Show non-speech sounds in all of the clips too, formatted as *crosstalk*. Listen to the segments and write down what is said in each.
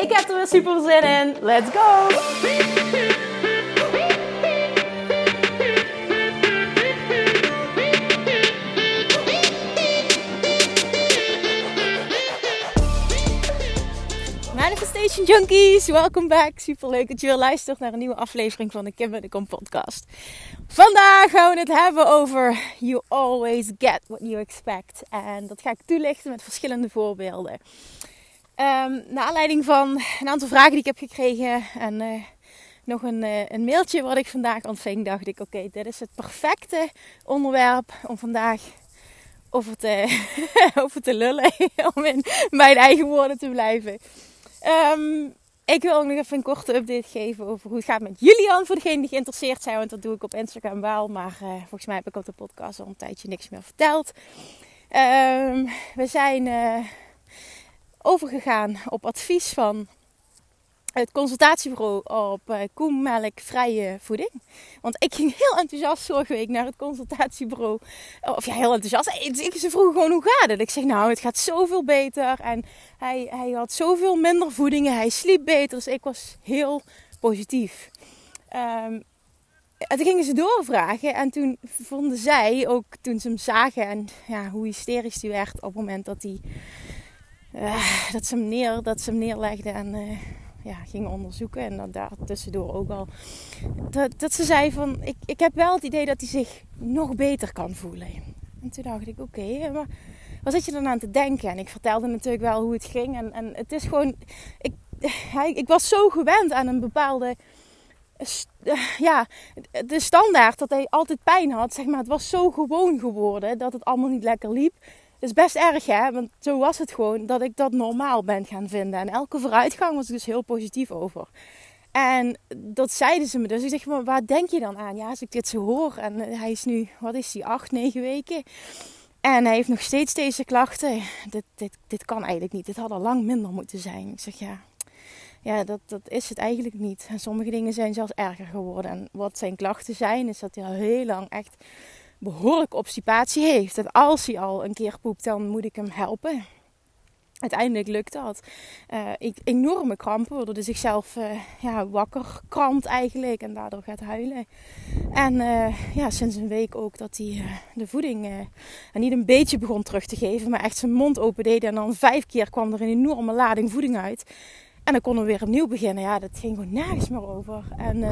Ik heb er weer super zin in. Let's go! Manifestation Junkies, welkom back. Super leuk dat je weer luistert naar een nieuwe aflevering van de Kim de Kom podcast. Vandaag gaan we het hebben over You always get what you expect. En dat ga ik toelichten met verschillende voorbeelden. Um, naar aanleiding van een aantal vragen die ik heb gekregen en uh, nog een, uh, een, mailtje wat ik vandaag ontving, dacht ik: oké, dit is het perfecte onderwerp om vandaag over te, *laughs* over te lullen. *laughs* om in mijn eigen woorden te blijven. Um, ik wil ook nog even een korte update geven over hoe het gaat met Julian. Voor degenen die geïnteresseerd zijn, want dat doe ik op Instagram wel. Maar uh, volgens mij heb ik op de podcast al een tijdje niks meer verteld. Um, we zijn overgegaan op advies van het consultatiebureau op uh, koemelkvrije voeding. Want ik ging heel enthousiast vorige week naar het consultatiebureau. Of ja, heel enthousiast. Ze vroegen gewoon hoe gaat het? Ik zeg nou, het gaat zoveel beter. En hij, hij had zoveel minder voedingen. Hij sliep beter. Dus ik was heel positief. Um, en toen gingen ze doorvragen. En toen vonden zij, ook toen ze hem zagen en ja, hoe hysterisch hij werd op het moment dat hij uh, dat, ze hem neer, dat ze hem neerlegde en uh, ja, ging onderzoeken. En dan daar tussendoor ook al. Dat, dat ze zei van, ik, ik heb wel het idee dat hij zich nog beter kan voelen. En toen dacht ik, oké, okay, maar wat zit je dan aan te denken? En ik vertelde natuurlijk wel hoe het ging. En, en het is gewoon, ik, ik was zo gewend aan een bepaalde ja, de standaard dat hij altijd pijn had, zeg maar. Het was zo gewoon geworden dat het allemaal niet lekker liep is best erg hè, want zo was het gewoon dat ik dat normaal ben gaan vinden. En elke vooruitgang was dus heel positief over. En dat zeiden ze me dus. Ik zeg, maar waar denk je dan aan? Ja, als ik dit zo hoor. En hij is nu, wat is hij, acht, negen weken. En hij heeft nog steeds deze klachten. Dit, dit, dit kan eigenlijk niet. Dit had al lang minder moeten zijn. Ik zeg, ja, ja dat, dat is het eigenlijk niet. En sommige dingen zijn zelfs erger geworden. En wat zijn klachten zijn, is dat hij al heel lang echt behoorlijk obstipatie heeft. En als hij al een keer poept, dan moet ik hem helpen. Uiteindelijk lukt dat. Uh, ik, enorme krampen, waardoor hij zichzelf uh, ja, wakker krampt eigenlijk en daardoor gaat huilen. En uh, ja, sinds een week ook dat hij de voeding niet een beetje begon terug te geven, maar echt zijn mond open deed. En dan vijf keer kwam er een enorme lading voeding uit. En dan konden we weer opnieuw beginnen. Ja, dat ging gewoon nergens meer over. En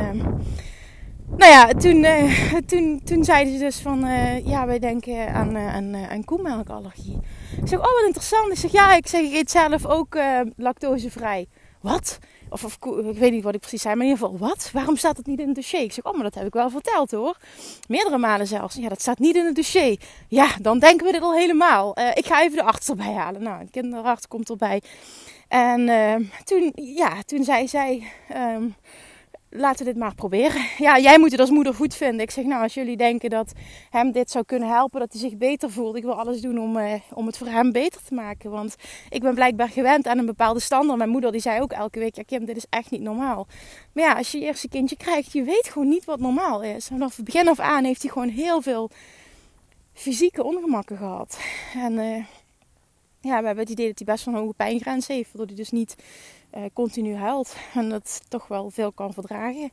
nou ja, toen, uh, *laughs* toen, toen zeiden ze dus van, uh, ja, wij denken aan, uh, aan, aan koemelkallergie. Ik zeg, oh wat interessant. Ik zeg, ja, ik zeg, ik eet zelf ook lactosevrij. Wat? Of, of, ik weet niet wat ik precies zei, maar in ieder geval, wat? Waarom staat het niet in het dossier? Ik zeg, oh, maar dat heb ik wel verteld hoor. Meerdere malen zelfs. Ja, dat staat niet in het dossier. Ja, dan denken we dit al helemaal. ik ga even de arts halen. Nou, een kinderarts komt erbij. En toen, ja, toen zei zij... Um, laten we dit maar proberen. *laughs* Ja, jij moet het als moeder goed vinden. Ik zeg, nou, als jullie denken dat hem dit zou kunnen helpen, dat hij zich beter voelt. Ik wil alles doen om, eh, om het voor hem beter te maken. Want ik ben blijkbaar gewend aan een bepaalde standaard. Mijn moeder die zei ook elke week, ja Kim, dit is echt niet normaal. Maar ja, als je je eerste kindje krijgt, je weet gewoon niet wat normaal is. Vanaf begin af aan heeft hij gewoon heel veel fysieke ongemakken gehad. En... Uh, ja, we hebben het idee dat hij best wel een hoge pijngrens heeft. Waardoor hij dus niet uh, continu huilt. En dat toch wel veel kan verdragen.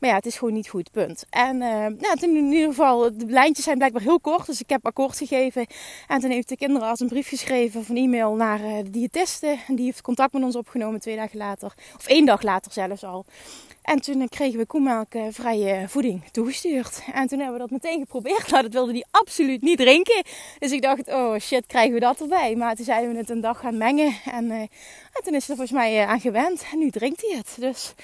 Maar ja, het is gewoon niet goed, punt. En uh, nou, in ieder geval, de lijntjes zijn blijkbaar heel kort. Dus ik heb akkoord gegeven. En toen heeft de kinderarts een brief geschreven of een e-mail naar uh, de diëtiste. En die heeft contact met ons opgenomen twee dagen later. Of één dag later zelfs al. En toen kregen we koemelkvrije voeding toegestuurd. En toen hebben we dat meteen geprobeerd. *laughs* Nou, dat wilde hij absoluut niet drinken. Dus ik dacht, oh shit, krijgen we dat erbij? Maar toen zeiden we het een dag gaan mengen. En, en toen is er volgens mij aan gewend. En nu drinkt hij het. Dus,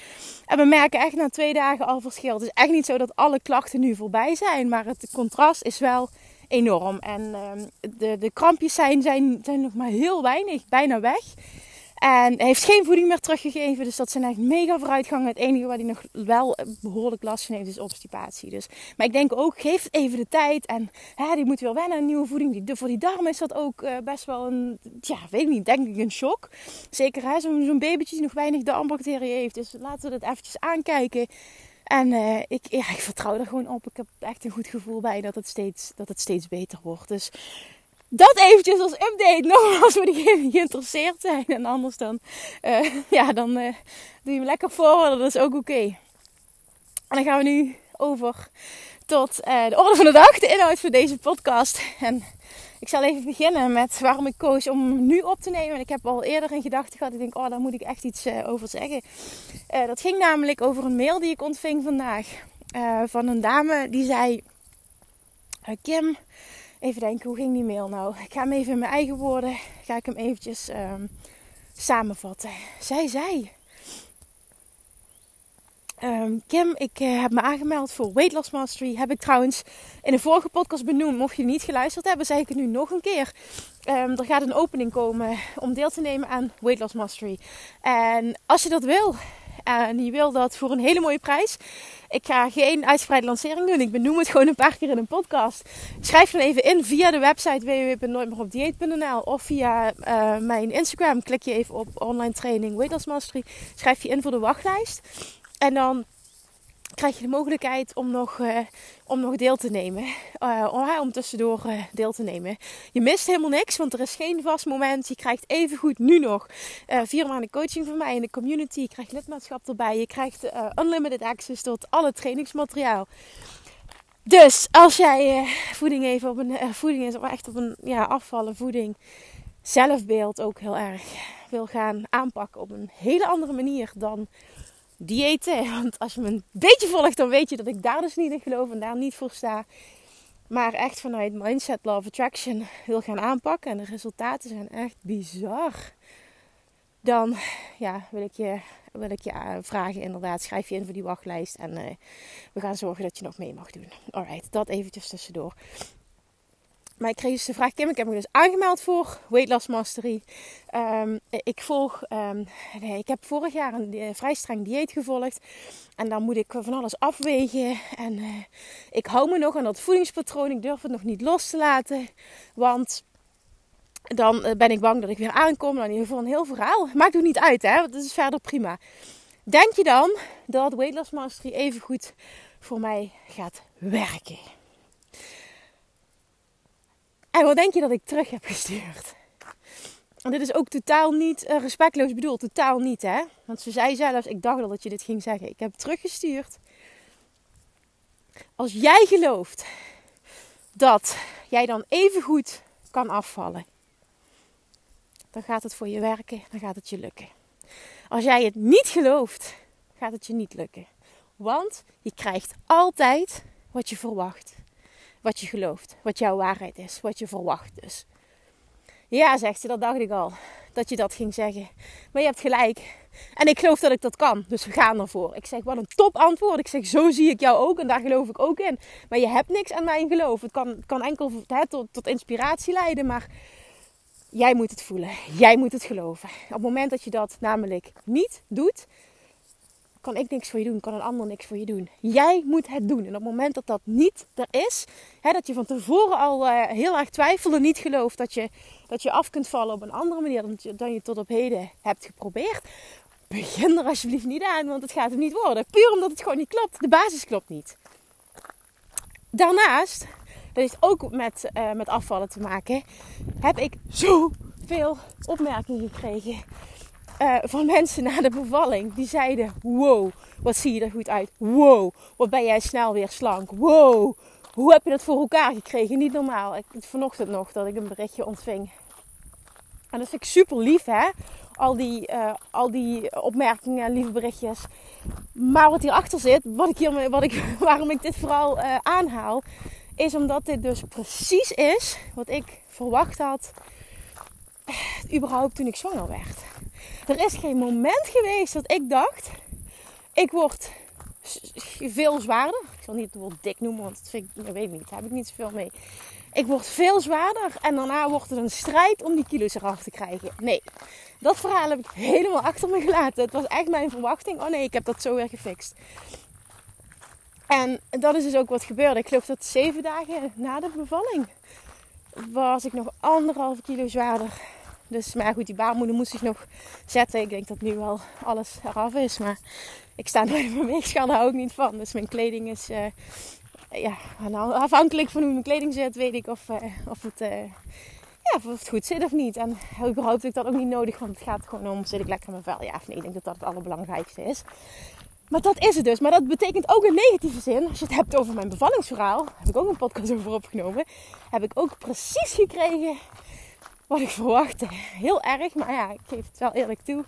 en we merken echt na twee dagen al verschil. Het is echt niet zo dat alle klachten nu voorbij zijn. Maar het contrast is wel enorm. En uh, de, de krampjes zijn, zijn, zijn nog maar heel weinig, bijna weg. En heeft geen voeding meer teruggegeven. Dus dat zijn echt mega vooruitgangen. Het enige waar hij nog wel behoorlijk last van heeft is obstipatie. Dus, maar ik denk ook, geef even de tijd. En hè, die moet weer wennen aan nieuwe voeding. Die, voor die darm is dat ook uh, best wel een, ja, weet ik niet, denk ik een shock. Zeker zo'n zo'n babytje die nog weinig darmbacteriën heeft. Dus laten we dat eventjes aankijken. En uh, ik, ja, ik vertrouw er gewoon op. Ik heb echt een goed gevoel bij dat het steeds, dat het steeds beter wordt. Dus dat eventjes als update. *laughs* Nogmaals voor diegenen die geïnteresseerd zijn. En anders dan, uh, *laughs* ja, dan uh, doe je hem lekker voor. Dat is ook oké. En dan gaan we nu over tot uh, de orde van de dag. De inhoud van deze podcast. En ik zal even beginnen met waarom ik koos om nu op te nemen. Ik heb al eerder een gedachte gehad. Ik denk, oh, daar moet ik echt iets over zeggen. dat ging namelijk over een mail die ik ontving vandaag. van een dame die zei... Kim, Even denken, hoe ging die mail nou? Ik ga hem even in mijn eigen woorden, ga ik hem eventjes um, samenvatten. Zij zei... Um, Kim, ik uh, heb me aangemeld voor Weight Loss Mastery. Heb ik trouwens in een vorige podcast benoemd. Mocht je niet geluisterd hebben, zeg ik het nu nog een keer. Um, er gaat een opening komen om deel te nemen aan Weight Loss Mastery. En als je dat wil, en je wil dat voor een hele mooie prijs. Ik ga geen uitgebreide lancering doen. Ik benoem het gewoon een paar keer in een podcast. Schrijf dan even in via de website www.nooitmeeropdieet.nl of via uh, mijn Instagram. Klik je even op online training Weight Loss Mastery. Schrijf je in voor de wachtlijst. En dan krijg je de mogelijkheid om nog, uh, om nog deel te nemen. Uh, om, tussendoor uh, deel te nemen. Je mist helemaal niks, want er is geen vast moment. Je krijgt even goed nu nog vier maanden coaching van mij in de community. Je krijgt lidmaatschap erbij. Je krijgt unlimited access tot alle trainingsmateriaal. Dus als jij voeding even op een voeding is, of echt op een ja, afvallen voeding, zelfbeeld ook heel erg wil gaan aanpakken op een hele andere manier dan diëten. *laughs* Want als je me een beetje volgt, dan weet je dat ik daar dus niet in geloof en daar niet voor sta. Maar echt vanuit Mindset Love Attraction wil gaan aanpakken. En de resultaten zijn echt bizar. Dan ja, wil ik je, wil ik je eh, vragen inderdaad. Schrijf je in voor die wachtlijst. En uh, we gaan zorgen dat je nog mee mag doen. Alright, dat eventjes tussendoor. Maar ik kreeg dus de vraag, Kim, ik heb me dus aangemeld voor Weight Loss Mastery. Um, ik volg, um, nee, ik heb vorig jaar een uh, vrij streng dieet gevolgd. En dan moet ik van alles afwegen. En uh, ik hou me nog aan dat voedingspatroon. Ik durf het nog niet los te laten. Want dan ben ik bang dat ik weer aankom. Dan in ieder geval een heel verhaal. Maakt ook niet uit, hè. Dat is verder prima. Denk je dan dat Weight Loss Mastery even goed voor mij gaat werken? En wat denk je dat ik terug heb gestuurd? En dit is ook totaal niet uh, respectloos bedoeld. Totaal niet, hè? Want ze zei zelfs, ik dacht al dat je dit ging zeggen. Ik heb teruggestuurd. Als jij gelooft dat jij dan even goed kan afvallen, dan gaat het voor je werken, dan gaat het je lukken. Als jij het niet gelooft, gaat het je niet lukken. Want je krijgt altijd wat je verwacht wat je gelooft, wat jouw waarheid is, wat je verwacht dus. Ja, zegt ze, dat dacht ik al, dat je dat ging zeggen. Maar je hebt gelijk. En ik geloof dat ik dat kan, dus we gaan ervoor. Ik zeg, wat een top antwoord. Ik zeg, zo zie ik jou ook en daar geloof ik ook in. Maar je hebt niks aan mijn geloof. Het kan, kan enkel tot, tot inspiratie leiden, maar jij moet het voelen. Jij moet het geloven. Op het moment dat je dat namelijk niet doet, kan ik niks voor je doen, kan een ander niks voor je doen. Jij moet het doen. En op het moment dat dat niet er is, hè, dat je van tevoren al uh, heel erg twijfelde, niet gelooft dat je, dat je af kunt vallen op een andere manier dan je, dan je tot op heden hebt geprobeerd, begin er alsjeblieft niet aan, want het gaat hem niet worden. Puur omdat het gewoon niet klopt. De basis klopt niet. Daarnaast, dat heeft ook met, uh, met afvallen te maken, heb ik zoveel opmerkingen gekregen uh, van mensen na de bevalling. Die zeiden: Wow, wat zie je er goed uit. Wow, wat ben jij snel weer slank. Wow, hoe heb je dat voor elkaar gekregen? Niet normaal. Ik, vanochtend nog dat ik een berichtje ontving. En dat vind ik super lief, hè? Al die, uh, al die opmerkingen en lieve berichtjes. Maar wat hierachter zit, wat ik hier, wat ik, *laughs* waarom ik dit vooral uh, aanhaal, is omdat dit dus precies is wat ik verwacht had. Überhaupt toen ik zwanger werd. Er is geen moment geweest dat ik dacht, ik word veel zwaarder. Ik zal niet het woord dik noemen, want dat vind ik, weet niet, daar heb ik niet zoveel mee. Ik word veel zwaarder en daarna wordt het een strijd om die kilo's eraf te krijgen. Nee, Dat verhaal heb ik helemaal achter me gelaten. Het was echt mijn verwachting. Oh nee, ik heb dat zo weer gefixt. En dat is dus ook wat gebeurde. Ik geloof dat zeven dagen na de bevalling was ik nog anderhalf kilo zwaarder. Dus, maar goed, die baarmoeder moest zich nog zetten. Ik denk dat nu wel alles eraf is. Maar ik sta *laughs* bij mijn weegschaal daar ook niet van. Dus mijn kleding is... Uh, ja, afhankelijk van hoe mijn kleding zit, weet ik of, uh, of, het, uh, ja, of het goed zit of niet. En überhaupt heb ik dat ook niet nodig, want het gaat gewoon om, zit ik lekker in mijn vel? Ja nee, ik denk dat dat het allerbelangrijkste is. Maar dat is het dus. Maar dat betekent ook in negatieve zin. Als je het hebt over mijn bevallingsverhaal. Heb ik ook een podcast over opgenomen. Heb ik ook precies gekregen wat ik verwachtte. Heel erg. Maar ja, ik geef het wel eerlijk toe.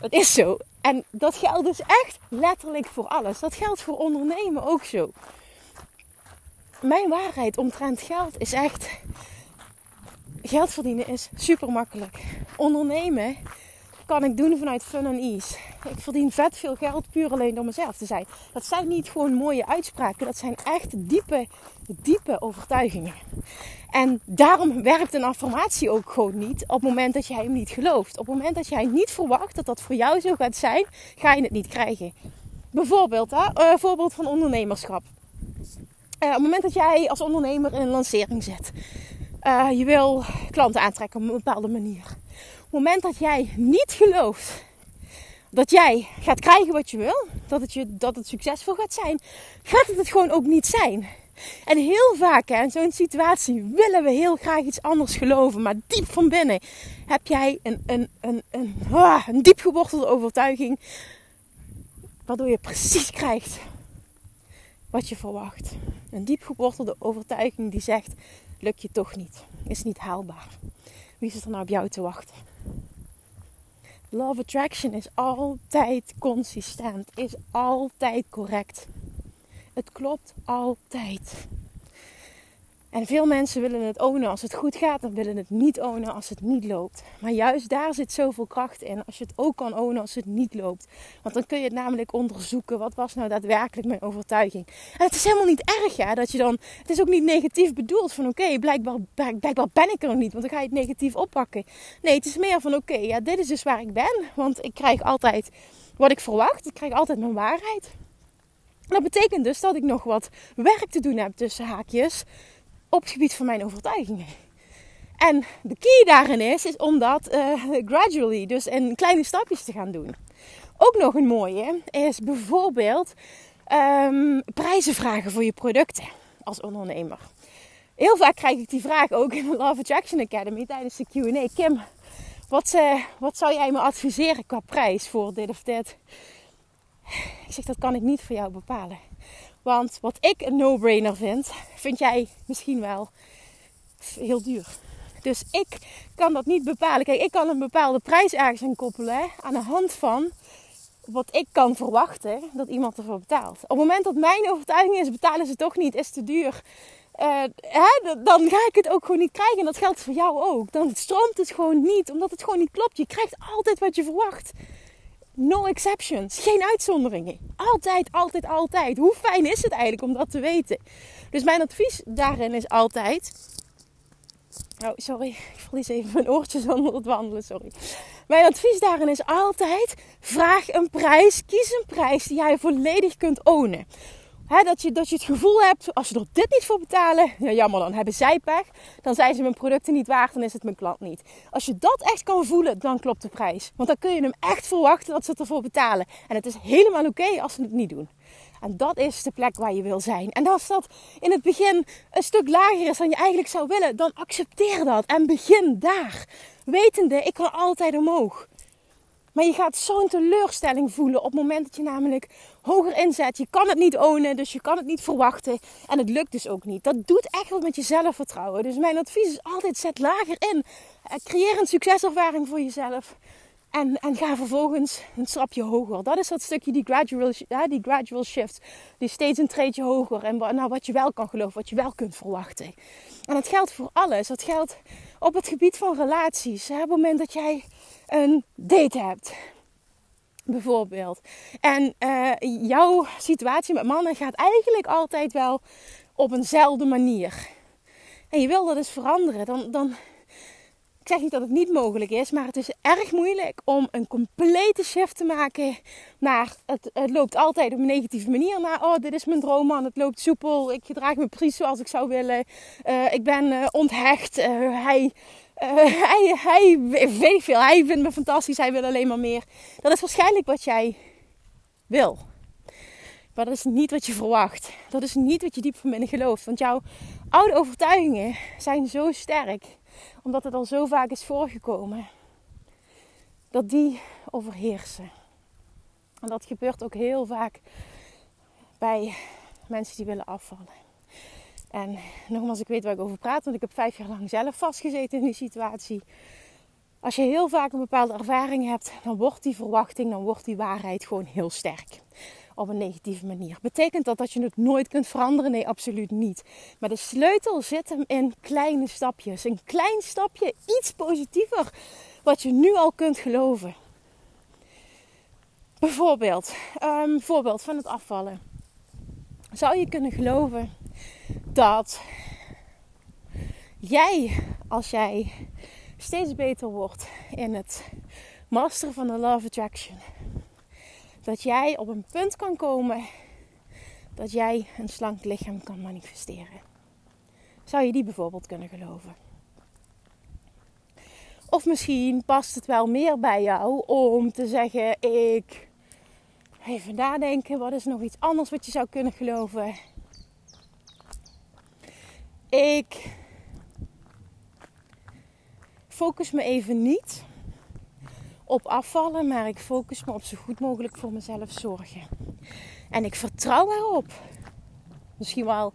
Het is zo. En dat geldt dus echt letterlijk voor alles. Dat geldt voor ondernemen ook zo. Mijn waarheid omtrent geld is echt. Geld verdienen is super makkelijk. Ondernemen kan ik doen vanuit fun en ease. Ik verdien vet veel geld puur alleen door mezelf te zijn. Dat zijn niet gewoon mooie uitspraken. Dat zijn echt diepe, diepe overtuigingen. En daarom werkt een affirmatie ook gewoon niet op het moment dat jij hem niet gelooft. Op het moment dat jij niet verwacht dat dat voor jou zo gaat zijn, ga je het niet krijgen. Bijvoorbeeld, hè, uh, voorbeeld van ondernemerschap. Uh, op het moment dat jij als ondernemer in een lancering zit, uh, je wil klanten aantrekken op een bepaalde manier moment dat jij niet gelooft dat jij gaat krijgen wat je wil, dat het, je, dat het succesvol gaat zijn, gaat het het gewoon ook niet zijn. En heel vaak in zo'n situatie willen we heel graag iets anders geloven, maar diep van binnen heb jij een, een, een, een, ah, een diep gewortelde overtuiging, waardoor je precies krijgt wat je verwacht. Een diep gewortelde overtuiging die zegt: lukt je toch niet, is niet haalbaar. Wie zit er nou op jou te wachten? Love attraction is altijd consistent, is altijd correct. Het klopt altijd. En veel mensen willen het ownen als het goed gaat en willen het niet ownen als het niet loopt. Maar juist daar zit zoveel kracht in. Als je het ook kan ownen als het niet loopt. Want dan kun je het namelijk onderzoeken. Wat was nou daadwerkelijk mijn overtuiging? En het is helemaal niet erg ja, dat je dan... Het is ook niet negatief bedoeld van oké, blijkbaar, blijkbaar ben ik er nog niet. Want dan ga je het negatief oppakken. Nee, het is meer van oké, ja, dit is dus waar ik ben. Want ik krijg altijd wat ik verwacht. Ik krijg altijd mijn waarheid. Dat betekent dus dat ik nog wat werk te doen heb tussen haakjes op het gebied van mijn overtuigingen. En de key daarin is, is om dat uh, gradually, dus in kleine stapjes te gaan doen. Ook nog een mooie is bijvoorbeeld um, prijzen vragen voor je producten als ondernemer. Heel vaak krijg ik die vraag ook in de Love Attraction Academy tijdens de Q&A. Kim, wat, uh, wat zou jij me adviseren qua prijs voor dit of dit? Ik zeg, dat kan ik niet voor jou bepalen. Want wat ik een no-brainer vind, vind jij misschien wel heel duur. Dus ik kan dat niet bepalen. Kijk, ik kan een bepaalde prijs ergens aan koppelen aan de hand van wat ik kan verwachten dat iemand ervoor betaalt. Op het moment dat mijn overtuiging is, betalen ze toch niet, is te duur. Uh, hè, dan ga ik het ook gewoon niet krijgen. En dat geldt voor jou ook. Dan stroomt het gewoon niet, omdat het gewoon niet klopt. Je krijgt altijd wat je verwacht. No exceptions. Geen uitzonderingen. Altijd, altijd, altijd. Hoe fijn is het eigenlijk om dat te weten? Dus mijn advies daarin is altijd. Oh, sorry. Ik verlies even mijn oortjes onder het wandelen. Sorry. Mijn advies daarin is altijd: vraag een prijs. Kies een prijs die jij volledig kunt ownen dat, je, dat je het gevoel hebt, als ze er dit niet voor betalen, ja jammer, dan hebben zij pech. Dan zijn ze mijn producten niet waard, dan is het mijn klant niet. Als je dat echt kan voelen, dan klopt de prijs. Want dan kun je hem echt verwachten dat ze ervoor betalen. En het is helemaal oké als ze het niet doen. En dat is de plek waar je wil zijn. En als dat in het begin een stuk lager is dan je eigenlijk zou willen, dan accepteer dat en begin daar. Wetende, ik kan altijd omhoog. Maar je gaat zo'n teleurstelling voelen op het moment dat je namelijk hoger inzet. Je kan het niet ownen, dus je kan het niet verwachten. En het lukt dus ook niet. Dat doet echt wat met je zelfvertrouwen. Dus mijn advies is altijd zet lager in. Eh, creëer een succeservaring voor jezelf. En, en ga vervolgens een stapje hoger. Dat is dat stukje, die gradual, die gradual shift. Die steeds een treedje hoger. En wat je wel kan geloven, wat je wel kunt verwachten. En dat geldt voor alles. Dat geldt op het gebied van relaties. Op het moment dat jij een date hebt. Bijvoorbeeld. En uh, jouw situatie met mannen gaat eigenlijk altijd wel op eenzelfde manier. En je wil dat eens veranderen. Dan, dan ik zeg niet dat het niet mogelijk is, maar het is erg moeilijk om een complete shift te maken. Naar het, het loopt altijd op een negatieve manier. Naar oh dit is mijn droomman, het loopt soepel, ik gedraag me precies zoals ik zou willen, uh, ik ben uh, onthecht, uh, hij, hij, hij, weet veel, hij vindt me fantastisch, hij wil alleen maar meer. Dat is waarschijnlijk wat jij wil. Maar dat is niet wat je verwacht. Dat is niet wat je diep van binnen gelooft. Want jouw oude overtuigingen zijn zo sterk omdat het al zo vaak is voorgekomen, dat die overheersen. En dat gebeurt ook heel vaak bij mensen die willen afvallen. En nogmaals, ik weet waar ik over praat, want ik heb vijf jaar lang zelf vastgezeten in die situatie. Als je heel vaak een bepaalde ervaring hebt, dan wordt die verwachting, dan wordt die waarheid gewoon heel sterk op een negatieve manier. Betekent dat dat je het nooit kunt veranderen? Nee, absoluut niet. Maar de sleutel zit hem in kleine stapjes. Een klein stapje, iets positiever, wat je nu al kunt geloven. Bijvoorbeeld, um, voorbeeld van het afvallen. Zou je kunnen geloven dat jij, als jij steeds beter wordt in het masteren van de Love Attraction, dat jij op een punt kan komen dat jij een slank lichaam kan manifesteren. Zou je die bijvoorbeeld kunnen geloven? Of misschien past het wel meer bij jou om te zeggen: Ik. Even nadenken, wat is nog iets anders wat je zou kunnen geloven? Ik focus me even niet op afvallen, maar ik focus me op zo goed mogelijk voor mezelf zorgen. En ik vertrouw erop. Misschien wel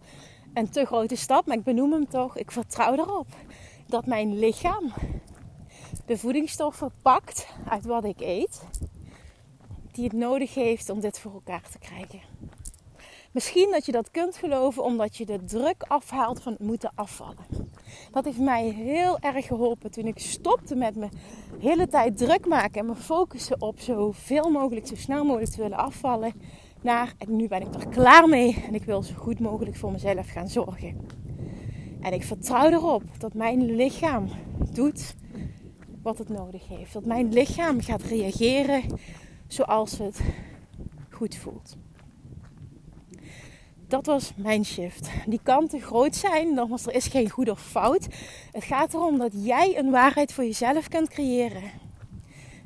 een te grote stap, maar ik benoem hem toch. Ik vertrouw erop dat mijn lichaam de voedingsstoffen pakt uit wat ik eet, die het nodig heeft om dit voor elkaar te krijgen. Misschien dat je dat kunt geloven omdat je de druk afhaalt van het moeten afvallen. Dat heeft mij heel erg geholpen toen ik stopte met me hele tijd druk maken en me focussen op zoveel mogelijk, zo snel mogelijk te willen afvallen. Naar en nu ben ik er klaar mee en ik wil zo goed mogelijk voor mezelf gaan zorgen. En ik vertrouw erop dat mijn lichaam doet wat het nodig heeft. Dat mijn lichaam gaat reageren zoals het goed voelt dat was mijn shift. Die kan te groot zijn, nogmaals, er is geen goed of fout. Het gaat erom dat jij een waarheid voor jezelf kunt creëren.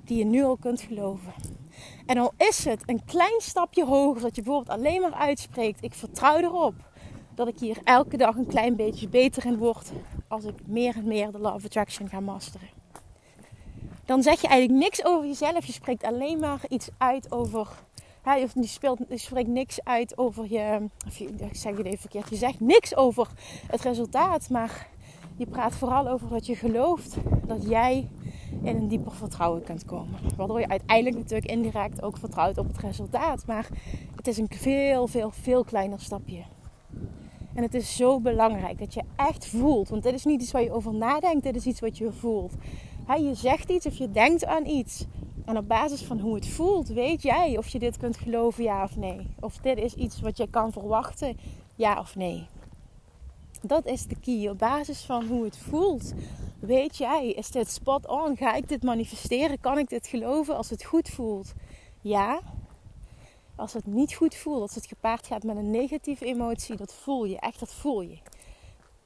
Die je nu al kunt geloven. En al is het een klein stapje hoger, dat je bijvoorbeeld alleen maar uitspreekt: Ik vertrouw erop dat ik hier elke dag een klein beetje beter in word. Als ik meer en meer de Law of Attraction ga masteren. Dan zeg je eigenlijk niks over jezelf. Je spreekt alleen maar iets uit over hij die, speelt, spreekt niks uit over je. Of ik zeg het even verkeerd. Je zegt niks over het resultaat. Maar je praat vooral over dat je gelooft dat jij in een dieper vertrouwen kunt komen. Waardoor je uiteindelijk natuurlijk indirect ook vertrouwt op het resultaat. Maar het is een veel, veel, veel kleiner stapje. En het is zo belangrijk dat je echt voelt. Want dit is niet iets waar je over nadenkt, dit is iets wat je voelt. je zegt iets of je denkt aan iets. En op basis van hoe het voelt, weet jij of je dit kunt geloven, ja of nee. Of dit is iets wat je kan verwachten, ja of nee. Dat is de key. Op basis van hoe het voelt, weet jij, is dit spot on? Ga ik dit manifesteren? Kan ik dit geloven als het goed voelt? Ja. Als het niet goed voelt, als het gepaard gaat met een negatieve emotie, dat voel je. Echt, dat voel je.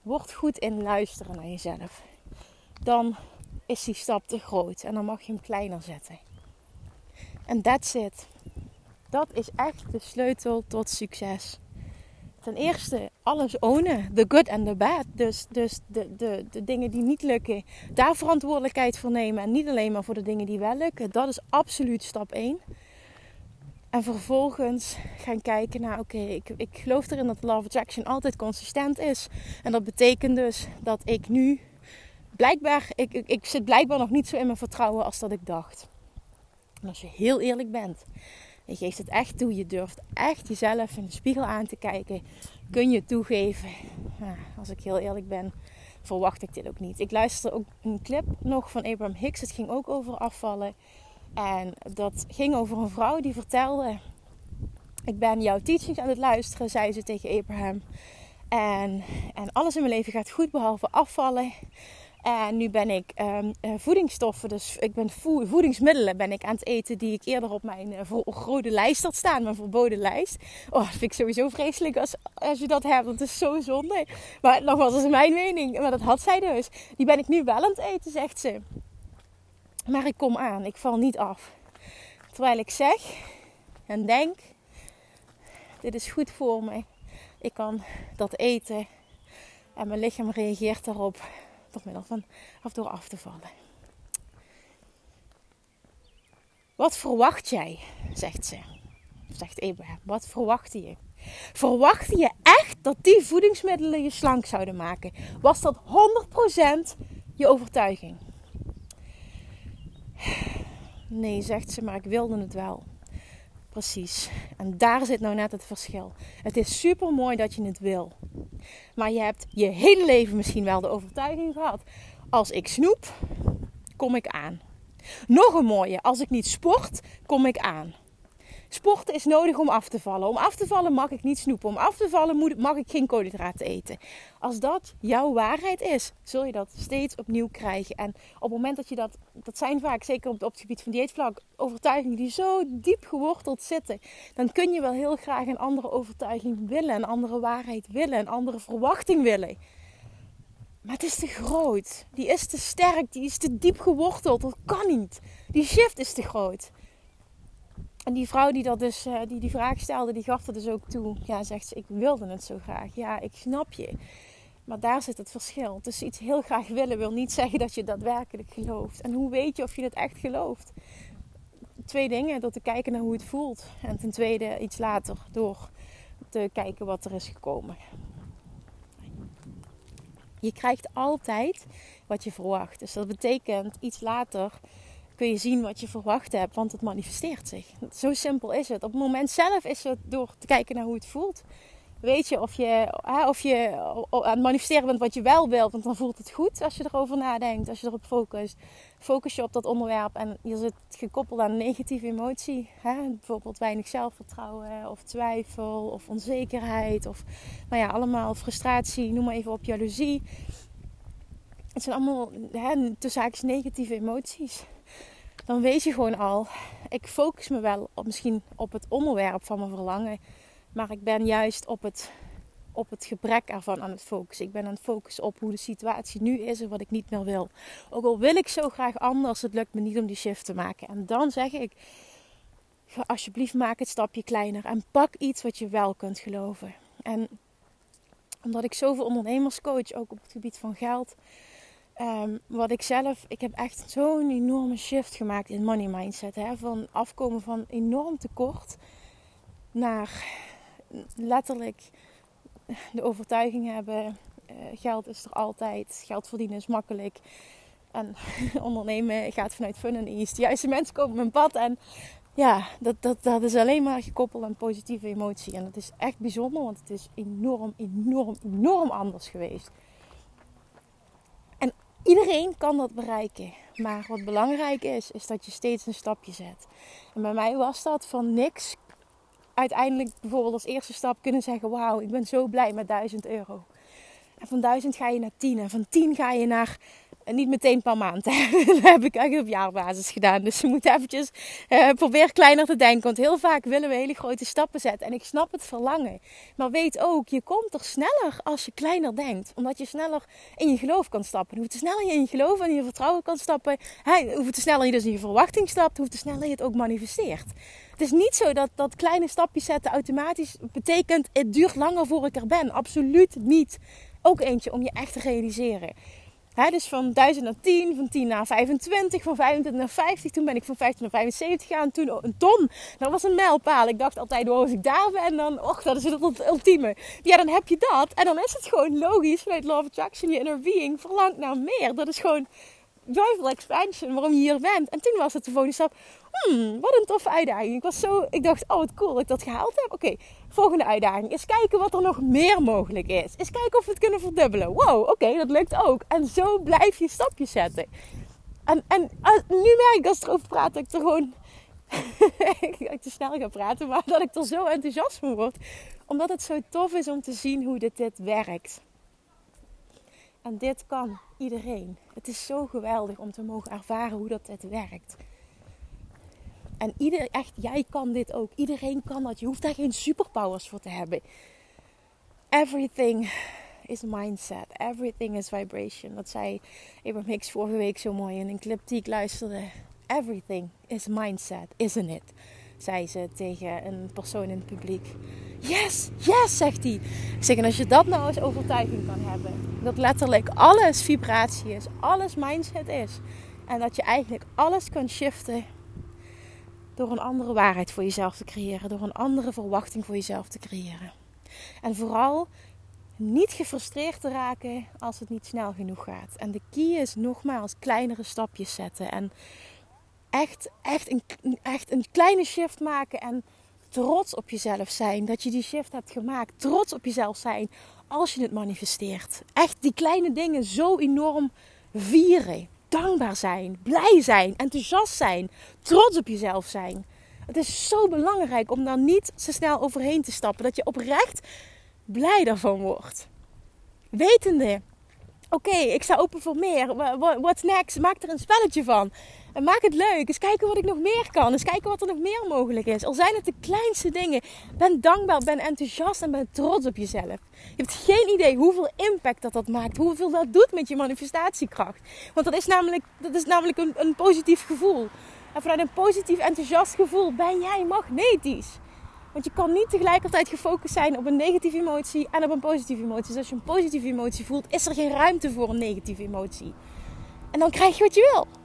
Word goed in luisteren naar jezelf. Dan is die stap te groot en dan mag je hem kleiner zetten. En that's it. Dat is echt de sleutel tot succes. Ten eerste alles ownen. The good and the bad. Dus, dus de, de, de dingen die niet lukken, daar verantwoordelijkheid voor nemen. En niet alleen maar voor de dingen die wel lukken. Dat is absoluut stap 1. En vervolgens gaan kijken naar, oké, ik, ik geloof erin dat Love Attraction altijd consistent is. En dat betekent dus dat ik nu, blijkbaar, ik, ik zit blijkbaar nog niet zo in mijn vertrouwen als dat ik dacht. En als je heel eerlijk bent, je geeft het echt toe, je durft echt jezelf in de spiegel aan te kijken, kun je toegeven. Als ik heel eerlijk ben, verwacht ik dit ook niet. Ik luisterde ook een clip nog van Abraham Hicks. Het ging ook over afvallen. En dat ging over een vrouw die vertelde: Ik ben jouw teachings aan het luisteren, zei ze tegen Abraham. En, en alles in mijn leven gaat goed behalve afvallen. En nu ben ik um, voedingsstoffen, dus ik ben voedingsmiddelen ben ik aan het eten die ik eerder op mijn uh, rode lijst had staan, mijn verboden lijst. Oh, dat vind ik sowieso vreselijk als, als je dat hebt. Dat is zo zonde. Maar nogmaals, dat is mijn mening. Maar dat had zij dus. Die ben ik nu wel aan het eten, zegt ze. Maar ik kom aan, ik val niet af. Terwijl ik zeg en denk, dit is goed voor me. Ik kan dat eten en mijn lichaam reageert daarop door middel van of door af te vallen. Wat verwacht jij? zegt ze. Zegt Abraham. Wat verwachtte je? Verwachtte je echt dat die voedingsmiddelen je slank zouden maken? Was dat 100% je overtuiging? Nee, zegt ze, maar ik wilde het wel. Precies. En daar zit nou net het verschil. Het is super mooi dat je het wil. Maar je hebt je hele leven misschien wel de overtuiging gehad. Als ik snoep, kom ik aan. Nog een mooie. Als ik niet sport, kom ik aan. Sporten is nodig om af te vallen. Om af te vallen mag ik niet snoepen. Om af te vallen mag ik geen koolhydraten eten. Als dat jouw waarheid is, zul je dat steeds opnieuw krijgen. En op het moment dat je dat, dat zijn vaak, zeker op het gebied van dieetvlak, overtuigingen die zo diep geworteld zitten. Dan kun je wel heel graag een andere overtuiging willen, een andere waarheid willen, een andere verwachting willen. Maar het is te groot. Die is te sterk. Die is te diep geworteld. Dat kan niet. Die shift is te groot. En die vrouw die, dat dus, uh, die die vraag stelde, die gaf er dus ook toe. Ja, zegt ze, ik wilde het zo graag. Ja, ik snap je. Maar daar zit het verschil. Dus iets heel graag willen wil niet zeggen dat je daadwerkelijk gelooft. En hoe weet je of je het echt gelooft? Twee dingen. Door te kijken naar hoe het voelt. En ten tweede iets later door te kijken wat er is gekomen. Je krijgt altijd wat je verwacht. Dus dat betekent iets later kun je zien wat je verwacht hebt, want het manifesteert zich. Zo simpel is het. Op het moment zelf is het door te kijken naar hoe het voelt. Weet je of je, of je aan het manifesteren bent wat je wel wilt, want dan voelt het goed als je erover nadenkt, als je erop focust. Focus je op dat onderwerp en je zit gekoppeld aan een negatieve emotie. Hè? Bijvoorbeeld weinig zelfvertrouwen of twijfel of onzekerheid of nou ja, allemaal frustratie, noem maar even op jaloezie. Het zijn allemaal hè, tussen negatieve emoties dan weet je gewoon al, ik focus me wel op, misschien op het onderwerp van mijn verlangen, maar ik ben juist op het, op het gebrek ervan aan het focussen. Ik ben aan het focussen op hoe de situatie nu is en wat ik niet meer wil. Ook al wil ik zo graag anders, het lukt me niet om die shift te maken. En dan zeg ik, alsjeblieft maak het stapje kleiner en pak iets wat je wel kunt geloven. En omdat ik zoveel ondernemers coach, ook op het gebied van geld, Um, wat ik zelf, ik heb echt zo'n enorme shift gemaakt in money mindset. Hè? Van afkomen van enorm tekort naar letterlijk de overtuiging hebben: uh, geld is er altijd, geld verdienen is makkelijk. En *laughs* ondernemen gaat vanuit fun en ease. De juiste mensen komen op mijn pad. En ja, dat, dat, dat is alleen maar gekoppeld aan positieve emotie. En dat is echt bijzonder, want het is enorm, enorm, enorm anders geweest. Iedereen kan dat bereiken. Maar wat belangrijk is, is dat je steeds een stapje zet. En bij mij was dat van niks. Uiteindelijk bijvoorbeeld als eerste stap kunnen zeggen: Wauw, ik ben zo blij met 1000 euro. En van 1000 ga je naar 10. En van 10 ga je naar niet meteen per maand. *laughs* dat heb ik eigenlijk op jaarbasis gedaan. Dus je moet eventjes uh, probeer kleiner te denken. Want heel vaak willen we hele grote stappen zetten. En ik snap het verlangen. Maar weet ook, je komt er sneller als je kleiner denkt. Omdat je sneller in je geloof kan stappen. Hoe te sneller je in je geloof en in je vertrouwen kan stappen. Hoe te sneller je dus in je verwachting stapt. Hoe te sneller je het ook manifesteert. Het is niet zo dat, dat kleine stapjes zetten automatisch betekent... het duurt langer voor ik er ben. Absoluut niet. Ook eentje om je echt te realiseren dus van 1000 naar 10, van 10 naar 25, van 25 naar 50. Toen ben ik van 50 naar 75 gegaan. Toen een ton. Dat was een mijlpaal. Ik dacht altijd, oh, als ik daar ben, dan, och, dat is het ultieme. Ja, dan heb je dat. En dan is het gewoon logisch vanuit Love Attraction, je inner being verlangt naar meer. Dat is gewoon joyful expansion, waarom je hier bent. En toen was het de volgende stap. Hmm, wat een toffe uitdaging. Ik was zo, ik dacht, oh wat cool dat ik dat gehaald heb. Oké, volgende uitdaging. Eens kijken wat er nog meer mogelijk is. Eens kijken of we het kunnen verdubbelen. Wow, oké, dat lukt ook. En zo blijf je stapjes zetten. En, en uh, nu merk ik als ik erover praat dat ik er gewoon... *laughs* te snel ga praten, maar dat ik er zo enthousiast van word. Omdat het zo tof is om te zien hoe dit, dit werkt. En dit kan iedereen. Het is zo geweldig om te mogen ervaren hoe dat het werkt. En ieder, echt, jij kan dit ook. Iedereen kan dat. Je hoeft daar geen superpowers voor te hebben. Everything is mindset. Everything is vibration. Dat zei Abraham Hicks vorige week zo mooi in een clip die ik luisterde. Everything is mindset, isn't it? Zei ze tegen een persoon in het publiek. Yes, yes, zegt hij. Ik zeg, en als je dat nou als overtuiging kan hebben. Dat letterlijk alles vibratie is, alles mindset is. En dat je eigenlijk alles kan shiften door een andere waarheid voor jezelf te creëren. Door een andere verwachting voor jezelf te creëren. En vooral niet gefrustreerd te raken als het niet snel genoeg gaat. En de key is nogmaals kleinere stapjes zetten. En echt, echt, een, echt een kleine shift maken. En trots op jezelf zijn dat je die shift hebt gemaakt. Trots op jezelf zijn als je het manifesteert. Echt die kleine dingen zo enorm vieren. Dankbaar zijn, blij zijn, enthousiast zijn, trots op jezelf zijn. Het is zo belangrijk om daar niet zo snel overheen te stappen. Dat je oprecht blij daarvan wordt. Wetende, oké, ik sta open voor meer. What's next? Maak er een spelletje van. En maak het leuk. Eens kijken wat ik nog meer kan. Eens kijken wat er nog meer mogelijk is. Al zijn het de kleinste dingen. Ben dankbaar, ben enthousiast en ben trots op jezelf. Je hebt geen idee hoeveel impact dat dat maakt. Hoeveel dat doet met je manifestatiekracht. Want dat is namelijk, dat is namelijk een, een positief gevoel. En vanuit een positief enthousiast gevoel ben jij magnetisch. Want je kan niet tegelijkertijd gefocust zijn op een negatieve emotie en op een positieve emotie. Dus als je een positieve emotie voelt, is er geen ruimte voor een negatieve emotie. En dan krijg je wat je wil.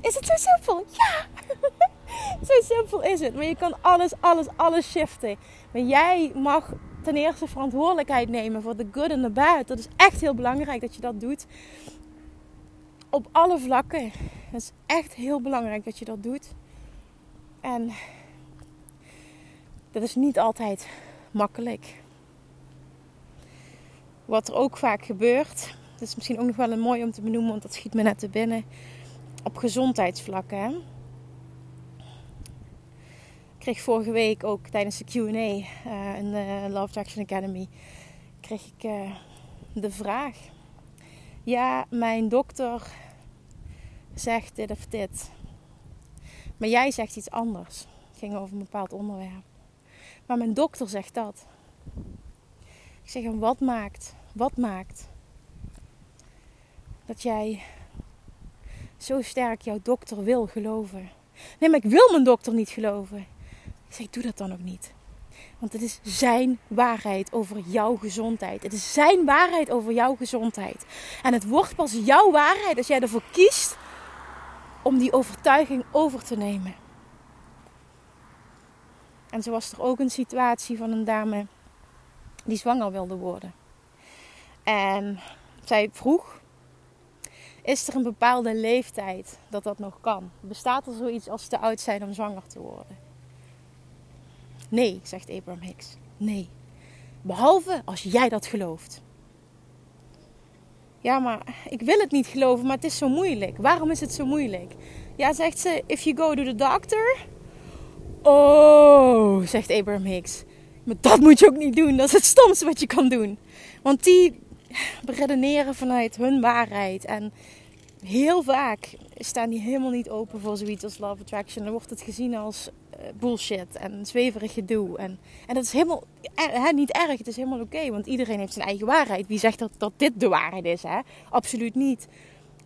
Is het zo simpel? Ja! *laughs* zo simpel is het. Maar je kan alles, alles, alles shiften. Maar jij mag ten eerste verantwoordelijkheid nemen voor de good en de bad. Dat is echt heel belangrijk dat je dat doet. Op alle vlakken. Het is echt heel belangrijk dat je dat doet. En dat is niet altijd makkelijk. Wat er ook vaak gebeurt, dat is misschien ook nog wel een mooi om te benoemen, want dat schiet me net te binnen. Op gezondheidsvlakken. Ik kreeg vorige week ook tijdens de QA uh, in de Love Action Academy kreeg ik uh, de vraag: Ja, mijn dokter zegt dit of dit, maar jij zegt iets anders. Het ging over een bepaald onderwerp. Maar mijn dokter zegt dat. Ik zeg hem, wat maakt, wat maakt dat jij zo sterk jouw dokter wil geloven? Nee, maar ik wil mijn dokter niet geloven. Ik zeg, doe dat dan ook niet. Want het is zijn waarheid over jouw gezondheid. Het is zijn waarheid over jouw gezondheid. En het wordt pas jouw waarheid als jij ervoor kiest om die overtuiging over te nemen. En zo was er ook een situatie van een dame die zwanger wilde worden. En zij vroeg: Is er een bepaalde leeftijd dat dat nog kan? Bestaat er zoiets als te oud zijn om zwanger te worden? Nee, zegt Abraham Hicks. Nee. Behalve als jij dat gelooft. Ja, maar ik wil het niet geloven, maar het is zo moeilijk. Waarom is het zo moeilijk? Ja, zegt ze: If you go to the doctor, Oh, zegt Abraham Hicks. Maar dat moet je ook niet doen. Dat is het stomste wat je kan doen. Want die *laughs* redeneren vanuit hun waarheid. En heel vaak staan die helemaal niet open voor zoiets als love attraction. Dan wordt het gezien als uh, bullshit en zweverig gedoe. En, en dat is helemaal hè, niet erg. Het is helemaal oké. want iedereen heeft zijn eigen waarheid. Wie zegt dat, dat dit de waarheid is? Hè? Absoluut niet.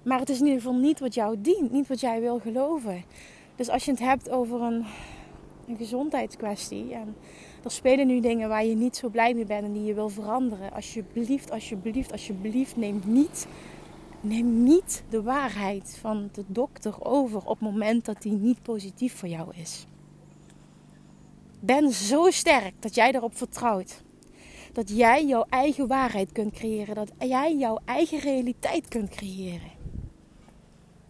Maar het is in ieder geval niet wat jou dient. Niet wat jij wil geloven. Dus als je het hebt over een een gezondheidskwestie. En er spelen nu dingen waar je niet zo blij mee bent en die je wil veranderen. Alsjeblieft, alsjeblieft, alsjeblieft, neem niet, neem niet de waarheid van de dokter over op het moment dat die niet positief voor jou is. Ben zo sterk dat jij erop vertrouwt. Dat jij jouw eigen waarheid kunt creëren. Dat jij jouw eigen realiteit kunt creëren.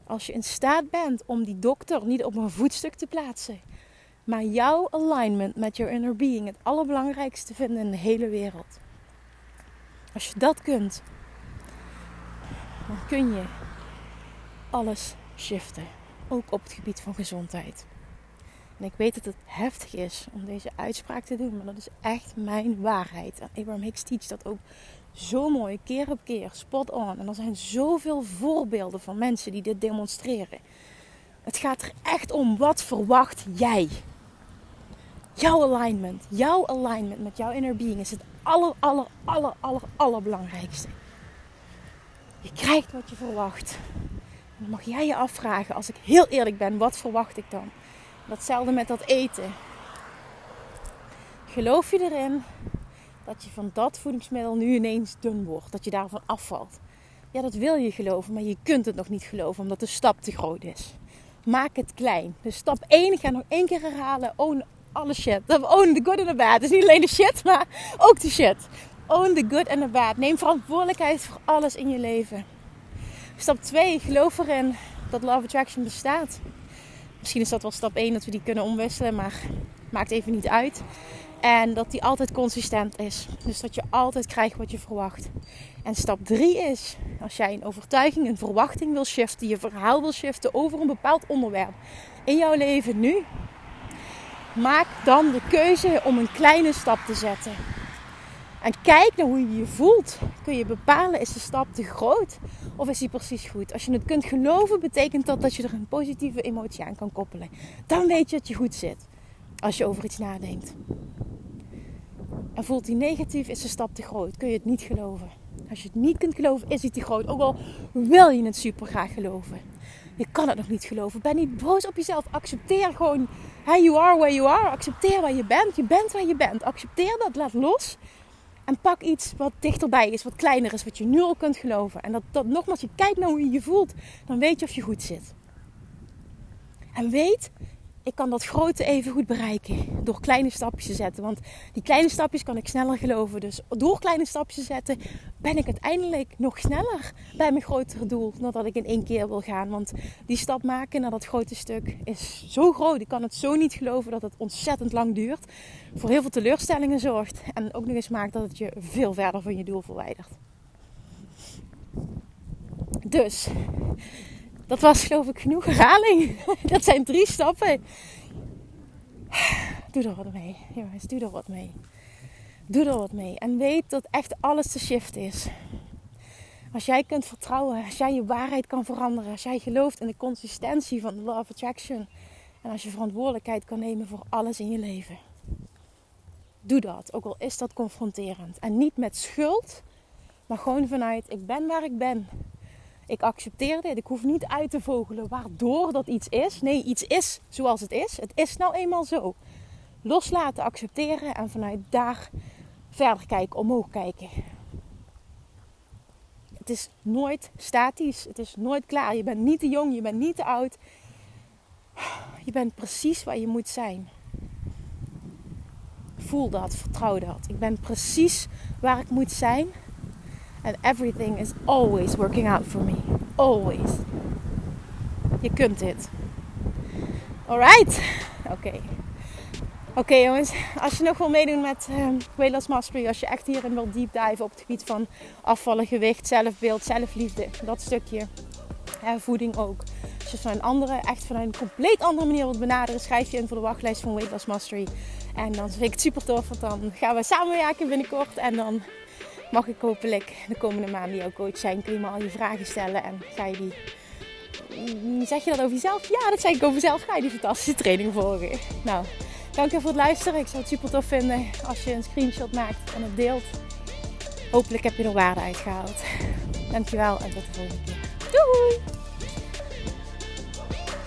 Als je in staat bent om die dokter niet op een voetstuk te plaatsen maar jouw alignment met your inner being het allerbelangrijkste vinden in de hele wereld. Als je dat kunt, dan kun je alles shiften. Ook op het gebied van gezondheid. En ik weet dat het heftig is om deze uitspraak te doen, maar dat is echt mijn waarheid. En Abraham Hicks teach dat ook zo mooi, keer op keer, spot on. En er zijn zoveel voorbeelden van mensen die dit demonstreren. Het gaat er echt om, wat verwacht jij? Jouw alignment, jouw alignment met jouw inner being is het aller, aller, aller, aller, allerbelangrijkste. Je krijgt wat je verwacht. Dan mag jij je afvragen, als ik heel eerlijk ben, wat verwacht ik dan? Datzelfde met dat eten. Geloof je erin dat je van dat voedingsmiddel nu ineens dun wordt? Dat je daarvan afvalt? Ja, dat wil je geloven, maar je kunt het nog niet geloven omdat de stap te groot is. Maak het klein. Dus stap 1, ik ga nog één keer herhalen. Alle shit. Own the good and the bad. Is niet alleen de shit, maar ook de shit. Own the good and the bad. Neem verantwoordelijkheid voor alles in je leven. Stap 2, geloof erin dat Love Attraction bestaat. Misschien is dat wel stap 1 dat we die kunnen omwisselen, maar maakt even niet uit. En dat die altijd consistent is. Dus dat je altijd krijgt wat je verwacht. En stap 3 is, als jij een overtuiging, een verwachting wil shiften, je verhaal wil shiften over een bepaald onderwerp in jouw leven nu, maak dan de keuze om een kleine stap te zetten. En kijk naar hoe je je voelt. Kun je bepalen, is de stap te groot of is die precies goed? Als je het kunt geloven, betekent dat dat je er een positieve emotie aan kan koppelen. Dan weet je dat je goed zit als je over iets nadenkt. En voelt die negatief, is de stap te groot. Kun je het niet geloven. Als je het niet kunt geloven, is die te groot. Ook al wil je het super graag geloven. Je kan het nog niet geloven. Ben niet boos op jezelf. Accepteer gewoon, hey, you are where you are. Accepteer waar je bent. Je bent waar je bent. Accepteer dat, laat los. En pak iets wat dichterbij is, wat kleiner is, wat je nu al kunt geloven. En dat, dat nogmaals, je kijkt naar hoe je je voelt, dan weet je of je goed zit. En weet, ik kan dat grote even goed bereiken door kleine stapjes te zetten. Want die kleine stapjes kan ik sneller geloven. Dus door kleine stapjes te zetten ben ik uiteindelijk nog sneller bij mijn grotere doel. Dan dat ik in één keer wil gaan. Want die stap maken naar dat grote stuk is zo groot. Ik kan het zo niet geloven dat het ontzettend lang duurt. Voor heel veel teleurstellingen zorgt. En ook nog eens maakt dat het je veel verder van je doel verwijdert. Dus dat was geloof ik genoeg herhaling. *laughs* Dat zijn drie stappen. Doe er wat mee. Jongens, doe er wat mee. Doe er wat mee. En weet dat echt alles te shift is. Als jij kunt vertrouwen, als jij je waarheid kan veranderen, als jij gelooft in de consistentie van de Law of Attraction. En als je verantwoordelijkheid kan nemen voor alles in je leven. Doe dat, ook al is dat confronterend. En niet met schuld, maar gewoon vanuit ik ben waar ik ben. Ik accepteer dit. Ik hoef niet uit te vogelen waardoor dat iets is. Nee, iets is zoals het is. Het is nou eenmaal zo. Loslaten, accepteren en vanuit daar verder kijken, omhoog kijken. Het is nooit statisch. Het is nooit klaar. Je bent niet te jong, je bent niet te oud. Je bent precies waar je moet zijn. Voel dat, vertrouw dat. Ik ben precies waar ik moet zijn And everything is always working out for me. Always. Je kunt dit. Alright? Oké. Oké jongens, als je nog wil meedoen met uh, Weight Mastery, als je echt hierin wilt deep dive op het gebied van afvallen, gewicht, zelfbeeld, zelfliefde, dat stukje, en voeding ook. Als je van een andere, echt van een compleet andere manier wilt benaderen, schrijf je in voor de wachtlijst van Weight Loss Mastery. En dan vind ik het super tof, want dan gaan we samenwerken binnenkort en dan mag ik hopelijk de komende maanden jouw coach zijn. Kun je me al je vragen stellen en ga je die... Mm, zeg je dat over jezelf? Ja, dat zeg ik over jezelf. Ga je die fantastische training volgen. Nou, dank je voor het luisteren. Ik zou het super tof vinden als je een screenshot maakt en het deelt. Hopelijk heb je er waarde uitgehaald. Dankjewel en tot de volgende keer. Doei!